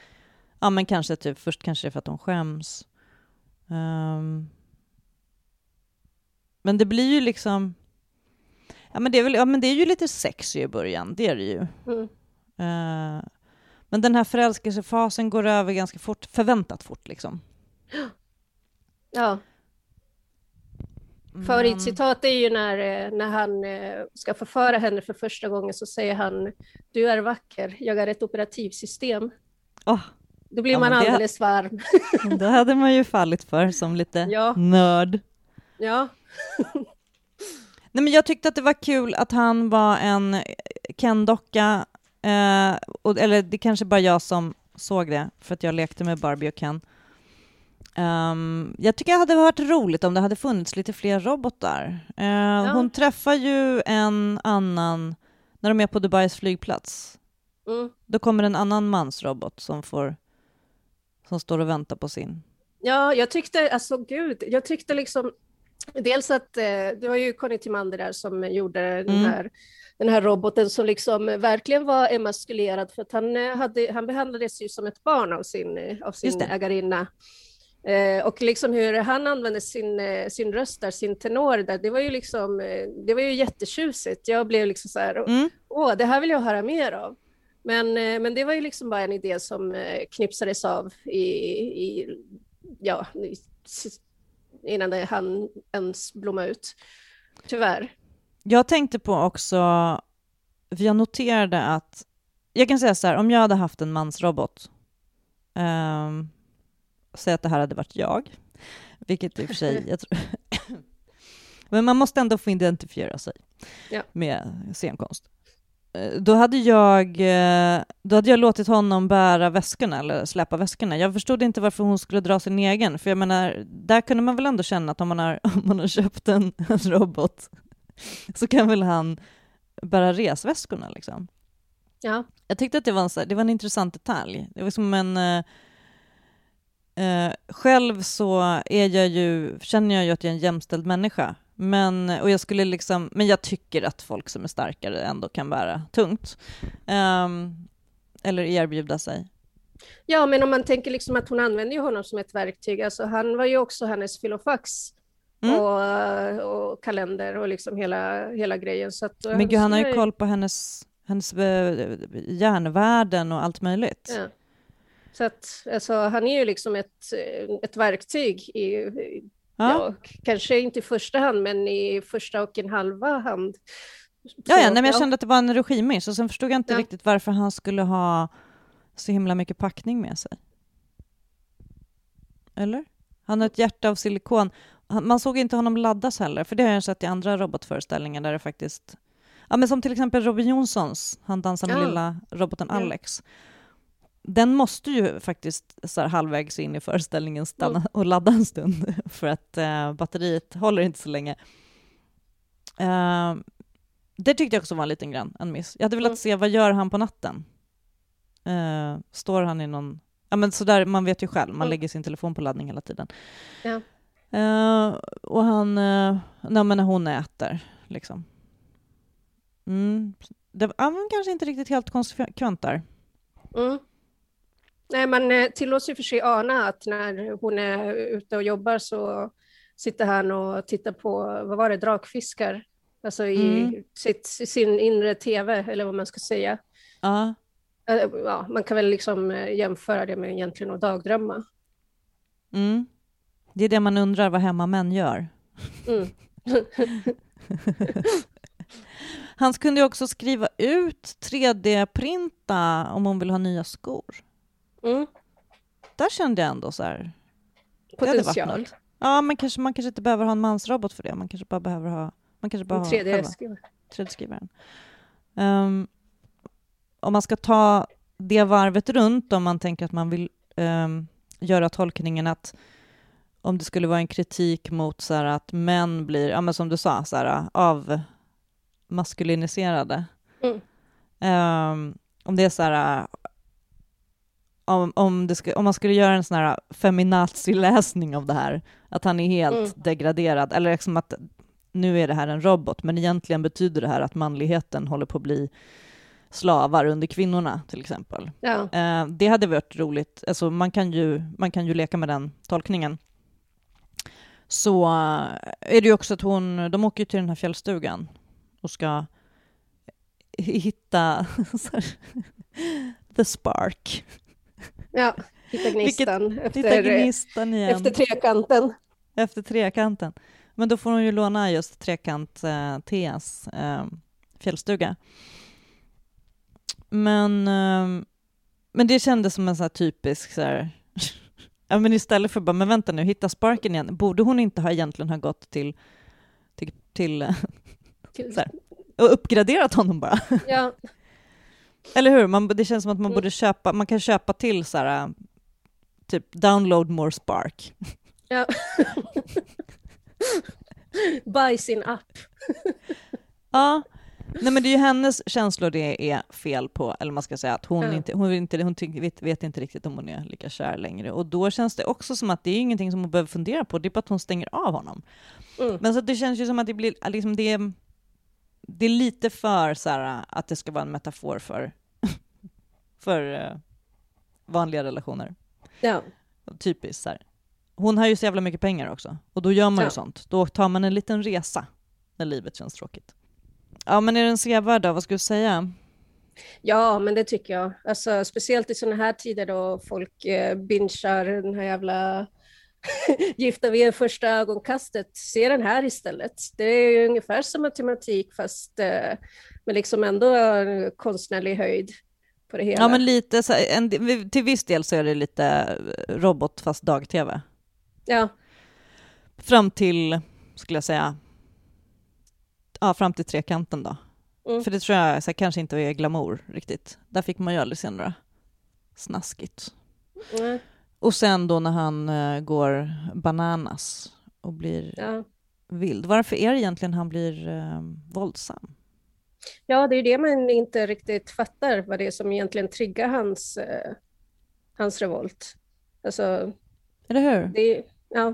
Ja, men kanske typ, först kanske det är för att hon skäms. Um, men det blir ju liksom... Ja men, det är väl, ja, men det är ju lite sexy i början, det är det ju. Mm. Uh, men den här förälskelsefasen går över ganska fort, förväntat fort liksom. Ja. Men... Favoritcitat är ju när, eh, när han eh, ska förföra henne för första gången så säger han Du är vacker, jag är ett operativsystem. Oh. Då blir ja, man alldeles det... varm. det hade man ju fallit för som lite ja. nörd. Ja. Nej, men jag tyckte att det var kul att han var en Ken-docka, eh, eller det kanske bara jag som såg det, för att jag lekte med Barbie och Ken. Um, jag tycker det hade varit roligt om det hade funnits lite fler robotar. Uh, ja. Hon träffar ju en annan, när de är på Dubais flygplats. Mm. Då kommer en annan mansrobot som, får, som står och väntar på sin. Ja, jag tyckte, alltså gud, jag tyckte liksom dels att eh, det var ju Conny Timander där som gjorde mm. den, här, den här roboten som liksom verkligen var emaskulerad för att han, eh, hade, han behandlades ju som ett barn av sin, eh, av sin ägarinna. Eh, och liksom hur han använde sin, eh, sin röst där, sin tenor där, det var ju liksom, eh, det var ju jättetjusigt. Jag blev liksom så här, mm. åh, det här vill jag höra mer av. Men, eh, men det var ju liksom bara en idé som eh, knipsades av i, i ja, innan det hann ens blomma ut. Tyvärr. Jag tänkte på också, för jag noterade att, jag kan säga så här, om jag hade haft en mansrobot, um, säg att det här hade varit jag, vilket i och för sig, jag tror, men man måste ändå få identifiera sig ja. med scenkonst. Eh, då hade, jag, eh, då hade jag låtit honom bära väskorna, eller släppa väskorna. Jag förstod inte varför hon skulle dra sin egen, för jag menar, där kunde man väl ändå känna att om man har, om man har köpt en, en robot så kan väl han bära resväskorna liksom. Ja. Jag tyckte att det var en, det var en intressant detalj. Det var som en... Uh, själv så är jag ju, känner jag ju att jag är en jämställd människa. Men, och jag skulle liksom, men jag tycker att folk som är starkare ändå kan bära tungt. Um, eller erbjuda sig. Ja, men om man tänker liksom att hon använder ju honom som ett verktyg. Alltså, han var ju också hennes filofax mm. och, och, kalender och liksom hela, hela grejen. Så att, men gud, han har ju koll på hennes, hennes eh, järnvärden och allt möjligt. Ja. Så att, alltså, han är ju liksom ett, ett verktyg i, Ja. ja. kanske inte i första hand, men i första och en halva hand. Så, ja, ja, nej, men jag kände att det var en regimish och sen förstod jag inte ja. riktigt varför han skulle ha så himla mycket packning med sig. Eller? Han har ett hjärta av silikon. Man såg inte honom laddas heller, för det har jag sett i andra robotföreställningar där det faktiskt... Ja, men som till exempel Robin Johnsons, han dansar med ja. lilla roboten Alex den måste ju faktiskt så här, halvvägs in i föreställningen stanna mm. och ladda en stund för att uh, batteriet håller inte så länge. Uh, det tyckte jag också var en liten grann en miss. Jag hade velat mm. se vad gör han på natten? Uh, står han i någon... Ja men sådär, man vet ju själv, man mm. lägger sin telefon på laddning hela tiden. Ja. Uh, och han, uh, nej, men när hon äter, liksom. Mm. Det var kanske inte riktigt helt konsekvent där. Mm. Nej, man eh, tillåts ju för sig ana att när hon är ute och jobbar så sitter han och tittar på, vad var det, drakfiskar, alltså i mm. sitt, sin inre tv, eller vad man ska säga. Eh, ja, man kan väl liksom eh, jämföra det med egentligen att dagdrömma. Mm. Det är det man undrar vad hemmamän gör. Mm. Han kunde också skriva ut 3D-printa om hon vill ha nya skor. Mm. Där kände jag ändå så här... Potential. Ja, men kanske, man kanske inte behöver ha en mansrobot för det. Man kanske bara behöver ha... Man kanske bara 3D-skrivaren. 3D-skrivaren. Um, om man ska ta det varvet runt, om man tänker att man vill um, göra tolkningen att om det skulle vara en kritik mot så här, att män blir, ja, men som du sa, så här, av maskuliniserade. Mm. Um, om det är så här, om, om, ska, om, man skulle göra en sån här feminazi-läsning av det här, att han är helt mm. degraderad, eller liksom att nu är det här en robot, men egentligen betyder det här att manligheten håller på att bli slavar under kvinnorna, till exempel. Ja. Eh, det hade varit roligt. Alltså, man, kan ju, man kan ju leka med den tolkningen. så är det ju också att hon, de åker till den här fjällstugan och ska hitta the spark. Ja, hitta gnistan, Vilket, efter, hitta gnistan igen. efter trekanten. Efter trekanten. Men då får hon ju låna just trekant eh, Teas eh, fjällstuga. Men, eh, men det kändes som en så typisk så här, ja, men istället för bara, men vänta nu, hitta sparken igen, borde hon inte ha egentligen ha gått till, till, till, till. Här, och uppgraderat honom bara? Ja. Eller hur? Man, det känns som att man mm. borde köpa, man kan köpa till så här, typ download more spark. Ja. Buy sin app. ja, nej men det är ju hennes känslor det är fel på, eller man ska säga att hon, ja. inte, hon, inte, hon vet, vet, inte riktigt om hon är lika kär längre. Och då känns det också som att det är ingenting som hon behöver fundera på, det är bara att hon stänger av honom. Mm. Men så det känns ju som att det blir, liksom det, det är lite för så här, att det ska vara en metafor för, för uh, vanliga relationer. Ja. Typiskt så här. Hon har ju så jävla mycket pengar också, och då gör man ja. ju sånt. Då tar man en liten resa när livet känns tråkigt. Ja, men är den sevärd då? Vad ska du säga? Ja, men det tycker jag. Alltså, speciellt i sådana här tider då folk eh, binchar den här jävla Gifta vid första ögonkastet. Se den här istället. Det är ju ungefär som matematik fast eh, med liksom ändå konstnärlig höjd på det hela. Ja, men lite så, en, till viss del så är det lite robot fast dag-tv. Ja. Fram till, skulle jag säga, ja, fram till trekanten då. Mm. För det tror jag så kanske inte är glamour riktigt. Där fick man ju aldrig se några snaskigt. Mm. Och sen då när han uh, går bananas och blir ja. vild. Varför är det egentligen han blir uh, våldsam? Ja, det är det man inte riktigt fattar, vad det är som egentligen triggar hans, uh, hans revolt. Alltså, Eller hur? Det, ja.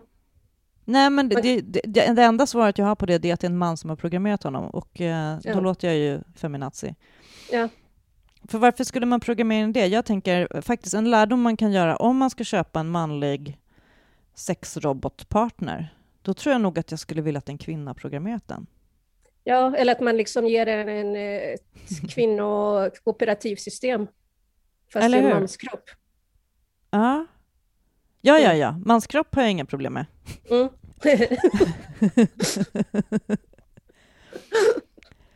Nej, men det, det, det, det, enda svaret jag har på det är att det är en man som har programmerat honom och eh, ja. då låter jag ju feminazi. Ja. För varför skulle man programmera in det? Jag tänker faktiskt en lärdom man kan göra om man ska köpa en manlig sexrobotpartner, då tror jag nog att jag skulle vilja att en kvinna programmerat den. Ja, eller att man liksom ger en, ett kvinnooperativsystem, fast eller i en manskropp. Ja. Ja, ja, ja. Manskropp har jag inga problem med. Mm.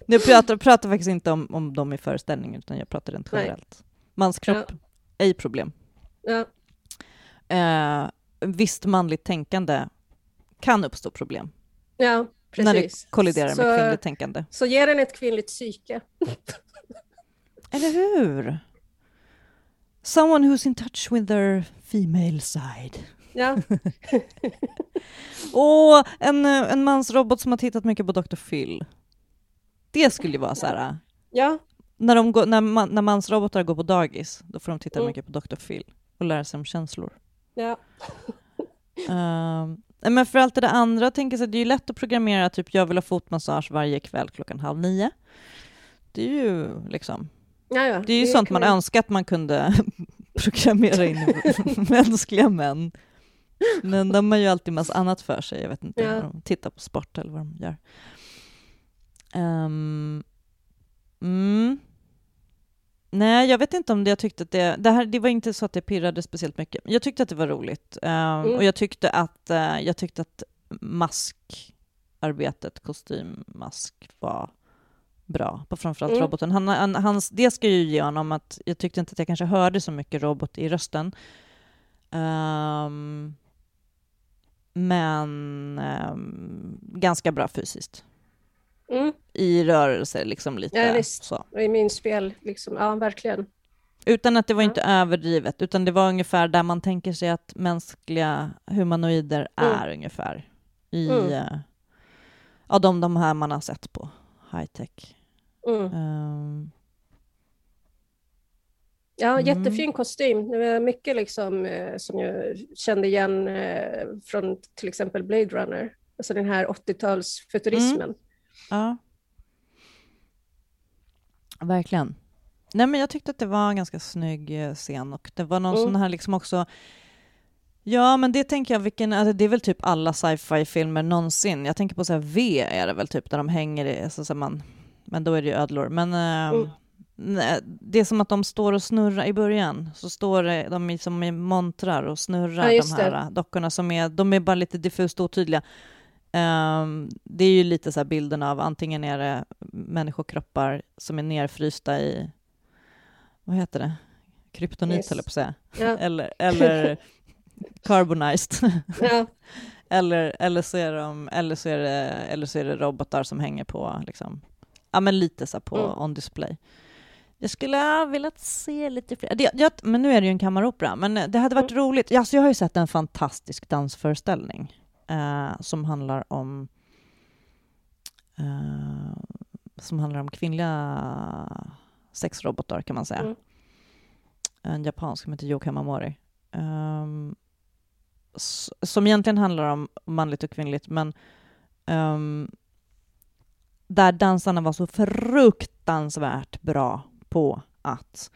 Nu pratar, pratar faktiskt inte om, om dem i föreställningen, utan jag pratar rent generellt. Manskropp, ja. ej problem. Ja. Eh, visst manligt tänkande kan uppstå problem. Ja, precis. När det kolliderar så, med kvinnligt tänkande. Så ge den ett kvinnligt psyke. Eller hur? Someone who's in touch with their female side. Ja. Och en, en mansrobot som har tittat mycket på Dr. Phil. Det skulle ju vara så här... Ja. När, de går, när, man, när mansrobotar går på dagis, då får de titta mm. mycket på Dr. Phil och lära sig om känslor. Ja. uh, men för allt det där andra, tänker jag det är ju lätt att programmera, typ jag vill ha fotmassage varje kväll klockan halv nio. Det är ju liksom... Ja, ja. Det är ju det sånt man önskar att man kunde programmera in mänskliga män. Men de har ju alltid massa annat för sig. Jag vet inte, ja. de tittar på sport eller vad de gör. Um, mm. Nej, jag vet inte om det, jag tyckte att det, det, här, det var inte så att det pirrade speciellt mycket. Jag tyckte att det var roligt. Um, mm. Och jag tyckte att, uh, jag tyckte att maskarbetet, kostymmask, var bra på framförallt mm. roboten. Han, han, hans, det ska ju ge honom att jag tyckte inte att jag kanske hörde så mycket robot i rösten. Um, men um, ganska bra fysiskt. Mm. I rörelse, liksom lite ja, visst. så. I min spel, liksom. ja verkligen. Utan att det var ja. inte överdrivet, utan det var ungefär där man tänker sig att mänskliga humanoider mm. är ungefär. I mm. uh, ja, de, de här man har sett på high tech. Mm. Um, Ja, mm. jättefin kostym. Det var mycket liksom, eh, som jag kände igen eh, från till exempel Blade Runner. Alltså den här 80-talsfuturismen. Ja. Verkligen. Nej, men jag tyckte att det var en ganska snygg eh, scen och det var någon mm. sån här liksom också Ja, men det tänker jag, vilken, alltså det är väl typ alla sci-fi-filmer någonsin. Jag tänker på så här V är det väl typ, där de hänger i, alltså så man, men då är det ju ödlor. Men mm. äh, det är som att de står och snurrar i början, så står de i, som i montrar och snurrar, ja, de här det. dockorna som är, de är bara lite diffust otydliga. Um, det är ju lite så här bilden av antingen är det människokroppar som är nerfrysta i, vad heter det, kryptonit yes. eller på att säga, ja. eller, eller carbonized. Ja. eller, eller, så är de, eller, så är det, eller så är det robotar som hänger på, liksom, ja men lite så på mm. on display. Jag skulle ha velat se lite fler. Det, jag, men nu är det ju en kammaropera, men det hade varit mm. roligt. Alltså, jag har ju sett en fantastisk dansföreställning eh, som handlar om eh, som handlar om kvinnliga sexrobotar kan man säga. Mm. En japansk som heter Yo Kamamori. Um, som egentligen handlar om manligt och kvinnligt, men um, där dansarna var så fruktansvärt bra på att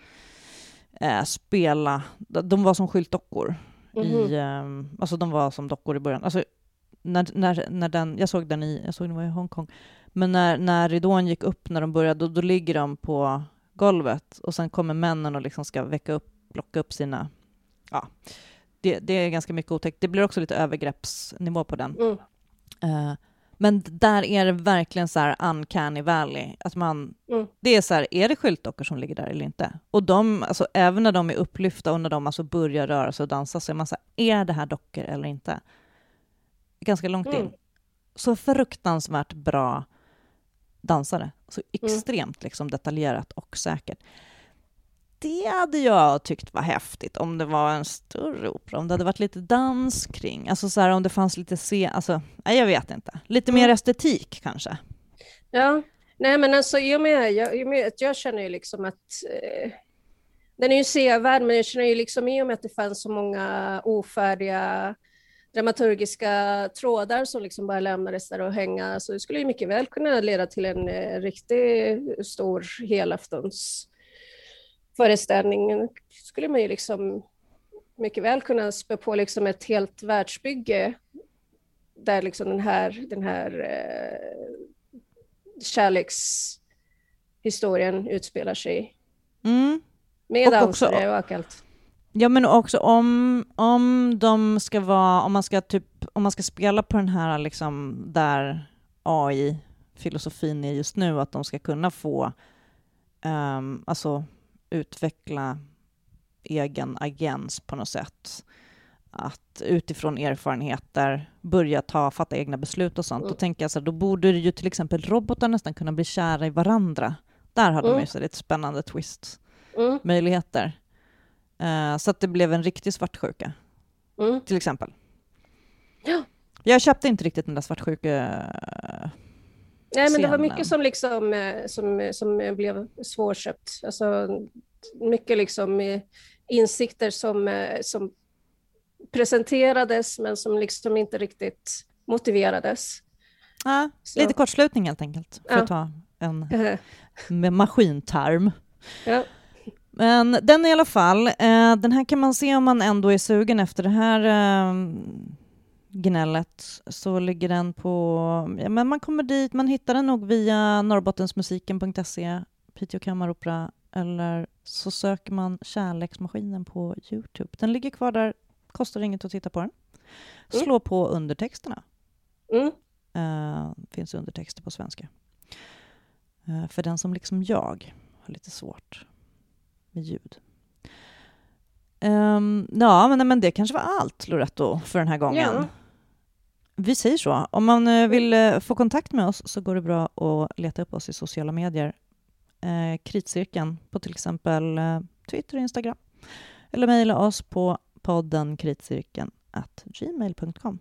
uh, spela. De var som skyltdockor. Mm -hmm. i, um, alltså de var som dockor i början. Alltså, när, när, när den, jag såg den i, jag såg den i Hongkong, men när, när ridån gick upp när de började, då, då ligger de på golvet och sen kommer männen och liksom ska väcka upp, plocka upp sina, ja, det, det är ganska mycket otäckt. Det blir också lite övergreppsnivå på den. Mm. Uh, men där är det verkligen så här uncanny valley. Att man, mm. Det är så här, är det skyltdockor som ligger där eller inte? Och de, alltså, även när de är upplyfta och när de alltså börjar röra sig och dansa så är man så här, är det här dockor eller inte? Ganska långt mm. in. Så fruktansvärt bra dansare. Så mm. extremt liksom, detaljerat och säkert det hade jag tyckt var häftigt om det var en större opera, om det hade varit lite dans kring, alltså så här, om det fanns lite se, alltså, nej, jag vet inte, lite mer mm. estetik kanske. Ja, nej men alltså i och med, jag, och med att jag känner ju liksom att eh, den är ju sevärd, men jag känner ju liksom i och med att det fanns så många ofärdiga dramaturgiska trådar som liksom bara lämnades där och hänga, så det skulle ju mycket väl kunna leda till en eh, riktigt stor helaftons föreställningen skulle man ju liksom mycket väl kunna spä på liksom ett helt världsbygge där liksom den här, den här eh, kärlekshistorien utspelar sig. Mm. Med dansare och allt. Ja, men också om, om de ska vara, om man ska typ, om man ska spela på den här liksom där AI-filosofin är just nu, att de ska kunna få um, alltså utveckla egen agens på något sätt. Att utifrån erfarenheter börja ta, fatta egna beslut och sånt. Mm. Då tänker jag så här, då borde ju till exempel robotar nästan kunna bli kära i varandra. Där hade mm. man ju så lite spännande twist-möjligheter. Mm. Uh, så att det blev en riktig svartsjuka, mm. till exempel. Ja. Jag köpte inte riktigt den där svartsjuke Nej, men det var mycket som, liksom, eh, som, som blev svårköpt. Alltså, mycket liksom insikter som, eh, som presenterades men som liksom inte riktigt motiverades. Ja, lite kortslutning helt enkelt, för ja. att ta en med maskinterm. Ja. Men den i alla fall, eh, den här kan man se om man ändå är sugen efter det här gnället så ligger den på... Ja, men man kommer dit, man hittar den nog via norrbottensmusiken.se, Piteå kammaropera, eller så söker man Kärleksmaskinen på Youtube. Den ligger kvar där, kostar inget att titta på den. Mm. Slå mm. på undertexterna. Mm. Uh, finns undertexter på svenska. Uh, för den som liksom jag har lite svårt med ljud. Um, ja, men, men det kanske var allt, Loretto, för den här gången. Ja. Vi säger så. Om man eh, vill eh, få kontakt med oss så går det bra att leta upp oss i sociala medier. Eh, kritcirkeln på till exempel eh, Twitter och Instagram. Eller mejla oss på podden kritcirkeln gmail.com.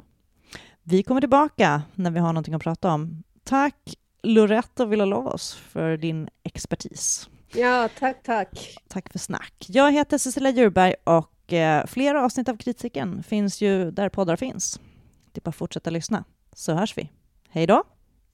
Vi kommer tillbaka när vi har någonting att prata om. Tack Loretta Villalovos för din expertis. Ja, tack, tack. Tack för snack. Jag heter Cecilia Djurberg och eh, flera avsnitt av Kritiken finns ju där poddar finns. Det är bara att fortsätta lyssna, så hörs vi. Hej då!